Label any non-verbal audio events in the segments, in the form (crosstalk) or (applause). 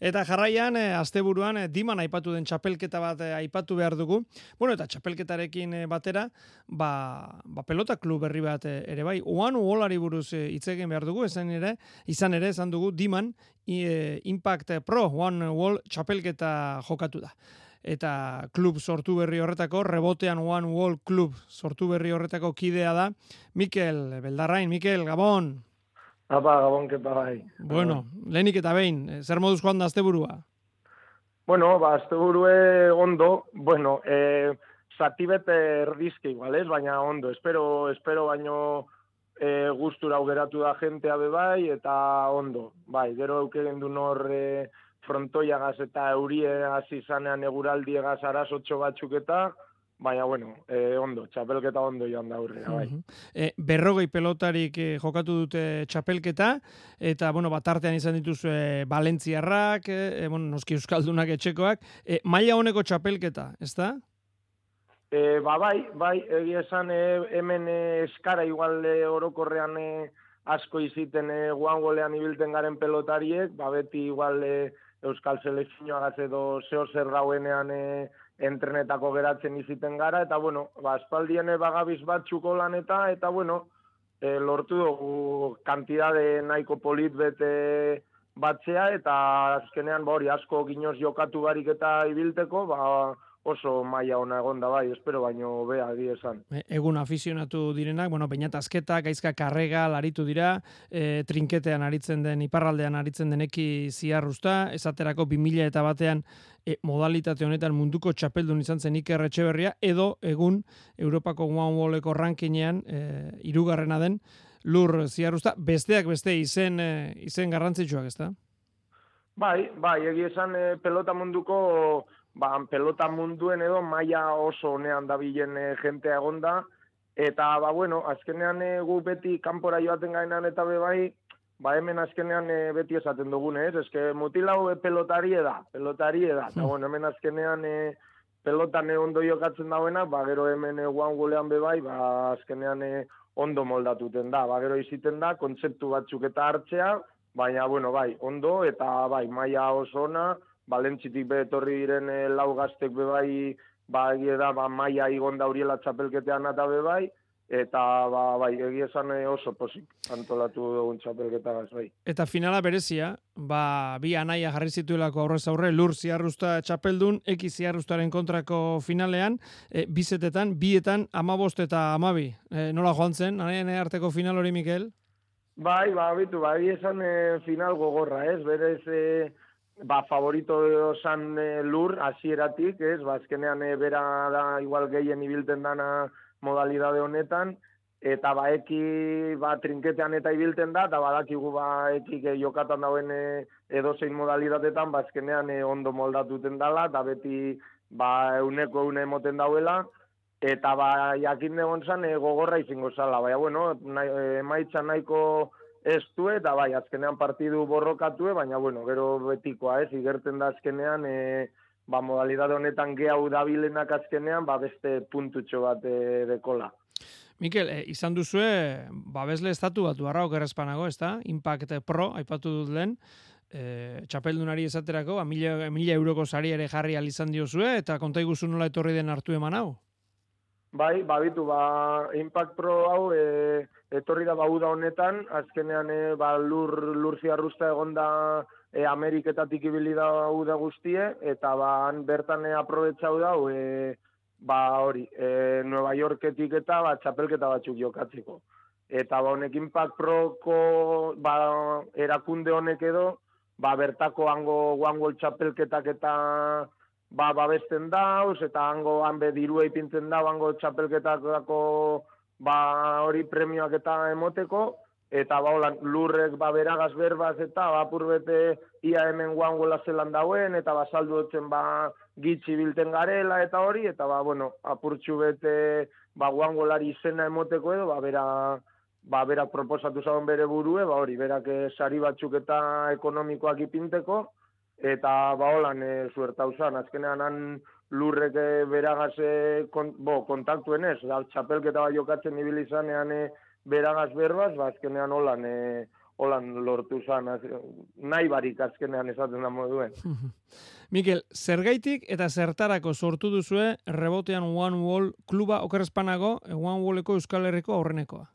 Eta jarraian, e, asteburuan, e, diman aipatu den txapelketa bat e, aipatu behar dugu. Bueno, eta txapelketarekin batera, ba, ba pelota klub berri bat ere bai. Oan uolari buruz hitz egin behar dugu, esan ere, izan ere, esan dugu, diman, Impact Pro One Wall txapelketa jokatu da eta klub sortu berri horretako, rebotean One Wall Club sortu berri horretako kidea da, Mikel Beldarrain, Mikel, Gabon! Apa, Gabon, kepa bai. Bueno, lehenik eta behin, eh, zer moduz joan da azte burua? Bueno, ba, azte burue ondo, bueno, e, zati bete erdizke igual, ez? baina ondo, espero, espero baino e, gustura augeratu da jentea bai, eta ondo, bai, gero eukegen du nor e, frontoiagaz eta eurie hasi zanean eguraldiegaz arazotxo batzuk eta, baina bueno, e, ondo, txapelketa ondo joan da aurrera, bai. E, berrogei pelotarik e, jokatu dute txapelketa, eta, bueno, batartean izan dituzu e, Balentziarrak, e, bueno, noski euskaldunak etxekoak, e, maila honeko txapelketa, ez da? E, ba, bai, bai, egia esan e, hemen e, eskara igual e, orokorrean e, asko iziten e, guan golean ibilten garen pelotariek, ba, beti igual e, Euskal Selekzioa edo zeo zer dauenean e, entrenetako geratzen iziten gara, eta bueno, ba, espaldien e, bagabiz bat txuko lan eta, eta bueno, e, lortu dugu kantidade nahiko polit bete batzea, eta azkenean ba, hori asko ginoz jokatu barik eta ibilteko, ba, oso maila ona egon da bai, espero baino bea di esan. E, egun afizionatu direnak, bueno, bainat azketa, gaizka karrega, laritu dira, e, trinketean aritzen den, iparraldean aritzen deneki ziarruzta, esaterako 2000 eta batean e, modalitate honetan munduko txapeldun izan zen Iker Etxeberria, edo egun Europako One Walleko rankinean, e, irugarrena den, lur ziarruzta, besteak beste izen, e, izen garrantzitsuak ez da? Bai, bai, egia esan e, pelota munduko ba, pelota munduen edo maila oso honean dabilen e, jentea egonda, eta, ba, bueno, azkenean e, gu beti kanpora joaten gainan eta be bai, ba, hemen azkenean e, beti esaten dugun, ez? Eske mutilau e, pelotari eda, pelotari eda, eta, hmm. bueno, hemen azkenean e, pelotan e, ondo jokatzen dauena, ba, gero hemen e, guan gulean be bai, ba, azkenean e, ondo moldatuten da, ba, gero iziten da, kontzeptu batzuk eta hartzea, baina, bueno, bai, ondo, eta, bai, maila oso ona, Balentzitik be etorri diren e, lau gaztek be bai, ba, da, ba, maia igon da huriela txapelketean eta be bai, eta ba, bai, egia esan eh, oso posik antolatu dugun txapelketa gaz, bai. Eta finala berezia, ba, bi anaia jarri zituelako aurrez aurre, lur ziarruzta txapeldun, eki ziarruztaren kontrako finalean, e, bizetetan, bietan, amabost eta amabi. E, nola joan zen, anaien arteko final hori, Mikel? Bai, ba, bitu, bai, esan e, final gogorra, ez, berez, e, ba, favorito san e, lur, hasieratik, ez, ba, azkenean e, bera da igual gehien ibilten dana modalidade honetan, eta ba, eki, ba, trinketean eta ibilten da, eta badakigu ba, eki jokatan dauen e, edozein modalidatetan, ba, azkenean e, ondo moldatuten dala, eta beti, ba, euneko eune moten dauela, eta ba, jakin egon zan, e, gogorra izango zala, baina, bueno, nahi, e, maitza nahiko, ez du eta bai, azkenean partidu borrokatu, baina bueno, gero betikoa ez, igerten da azkenean, e, ba, modalidade honetan gehau dabilenak azkenean, ba, beste puntutxo bat e, dekola. Mikel, e, izan duzue, babesle estatu batu arra okerrezpanago, ez da? Impact Pro, aipatu dut lehen, e, txapeldunari esaterako, a mila, mila euroko sari ere jarri alizan diozue, eta konta iguzu nola etorri den hartu eman hau? Bai, babitu, ba, Impact Pro hau e, etorri da bauda honetan, azkenean e, ba, lur, lur ziarruzta egon da e, Ameriketatik ibili da da guztie, eta ba, bertan e, aprobetsau da, e, ba, hori, e, Nueva Yorketik eta ba, txapelketa batzuk jokatzeko. Eta ba, honek Impact Proko ba, erakunde honek edo, ba, bertako hango guango txapelketak eta ba, babesten dauz, eta hango hanbe dirua ipintzen da, hango txapelketakako ba, hori premioak eta emoteko, eta ba, holan, lurrek ba, beragaz berbaz eta ba, bete ia hemen guango zelan dauen, eta ba, saldu dutzen ba, gitsi bilten garela eta hori, eta ba, bueno, apurtxu bete ba, guango lari izena emoteko edo, ba, bera, ba, berak proposatu zauen bere burue, ba, hori, berak eh, sari batzuk eta ekonomikoak ipinteko, eta ba holan e, zuerta usan, azkenean han lurrek beragaz e, kon, bo, kontaktuen ez, da, txapelketa bai jokatzen ibili zanean e, beragaz berbaz, ba, azkenean holan e, holan lortu zan, nahi barik azkenean esaten da moduen. (laughs) Mikel, zergaitik eta zertarako sortu duzue rebotean One Wall kluba okerrezpanago One Walleko Euskal Herriko aurrenekoa?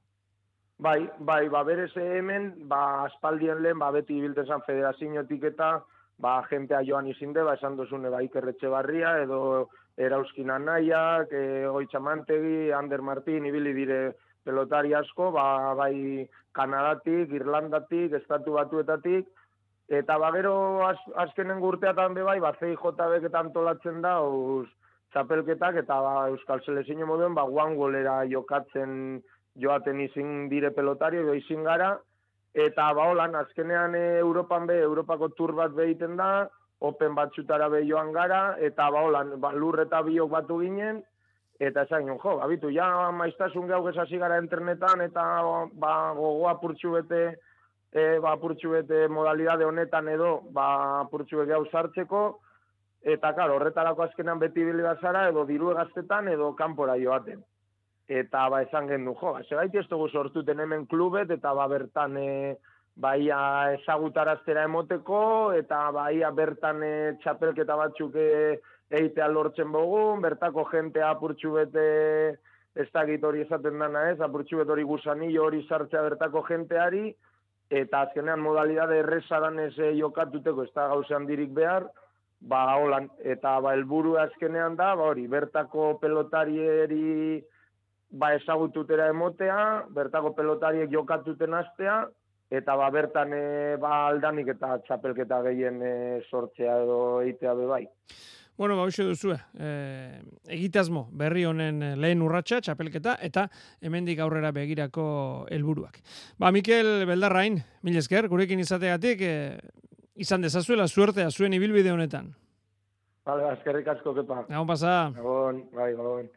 Bai, bai, ba, berez hemen, ba, aspaldien lehen, ba, beti biltezan federazioetik eta, ba, jentea joan izinde, ba, esan duzune, ba, ikerretxe barria, edo erauskin anaiak, e, oitxamantegi, Ander Martin, ibili dire pelotari asko, ba, bai, Kanadatik, Irlandatik, Estatu Batuetatik, eta ba, gero az, azkenen gurteatan be bai, ba, CIJB eta antolatzen da, uz, txapelketak, eta ba, Euskal Selezio moduen, ba, guangolera jokatzen, joaten izin dire pelotari edo izin gara, eta ba holan, azkenean e, Europan be, Europako tur bat behiten da, open batzutara be joan gara, eta ba holan, ba, lur eta biok batu ginen, eta esan jo, abitu, ja maiztasun gau gesasi gara internetan, eta ba, gogoa purtsu bete, e, ba, purtsu bete modalidade honetan edo, ba, purtsu bete gau sartzeko, eta karo, horretarako azkenean beti bilibazara, edo diru egaztetan, edo kanpora joaten eta ba esan gendu jo, segaiti ez dugu sortuten hemen klubet, eta ba bertan e, baia ezagutaraztera emoteko, eta baia bertan e, txapelketa batzuk eitea lortzen bogun, bertako jente apurtxu bete ez dakit hori esaten dana ez, apurtxu hori gusanillo hori sartzea bertako jenteari, eta azkenean modalidade errezadan ez e, jokatuteko, ez da gauzean dirik behar, ba holan, eta ba helburu azkenean da, ba hori, bertako pelotarieri ba ezagututera emotea, bertako pelotariek jokatuten astea, eta ba bertan e, ba aldanik eta txapelketa gehien e, sortzea edo eitea be bai. Bueno, ba, duzu, e, egitazmo berri honen lehen urratsa txapelketa, eta hemendik aurrera begirako helburuak. Ba, Mikel Beldarrain, mil esker, gurekin izategatik, e, izan dezazuela suertea zuen ibilbide honetan. Vale, eskerrik asko, kepa. Gabon pasa. Gabon, bai, gabon.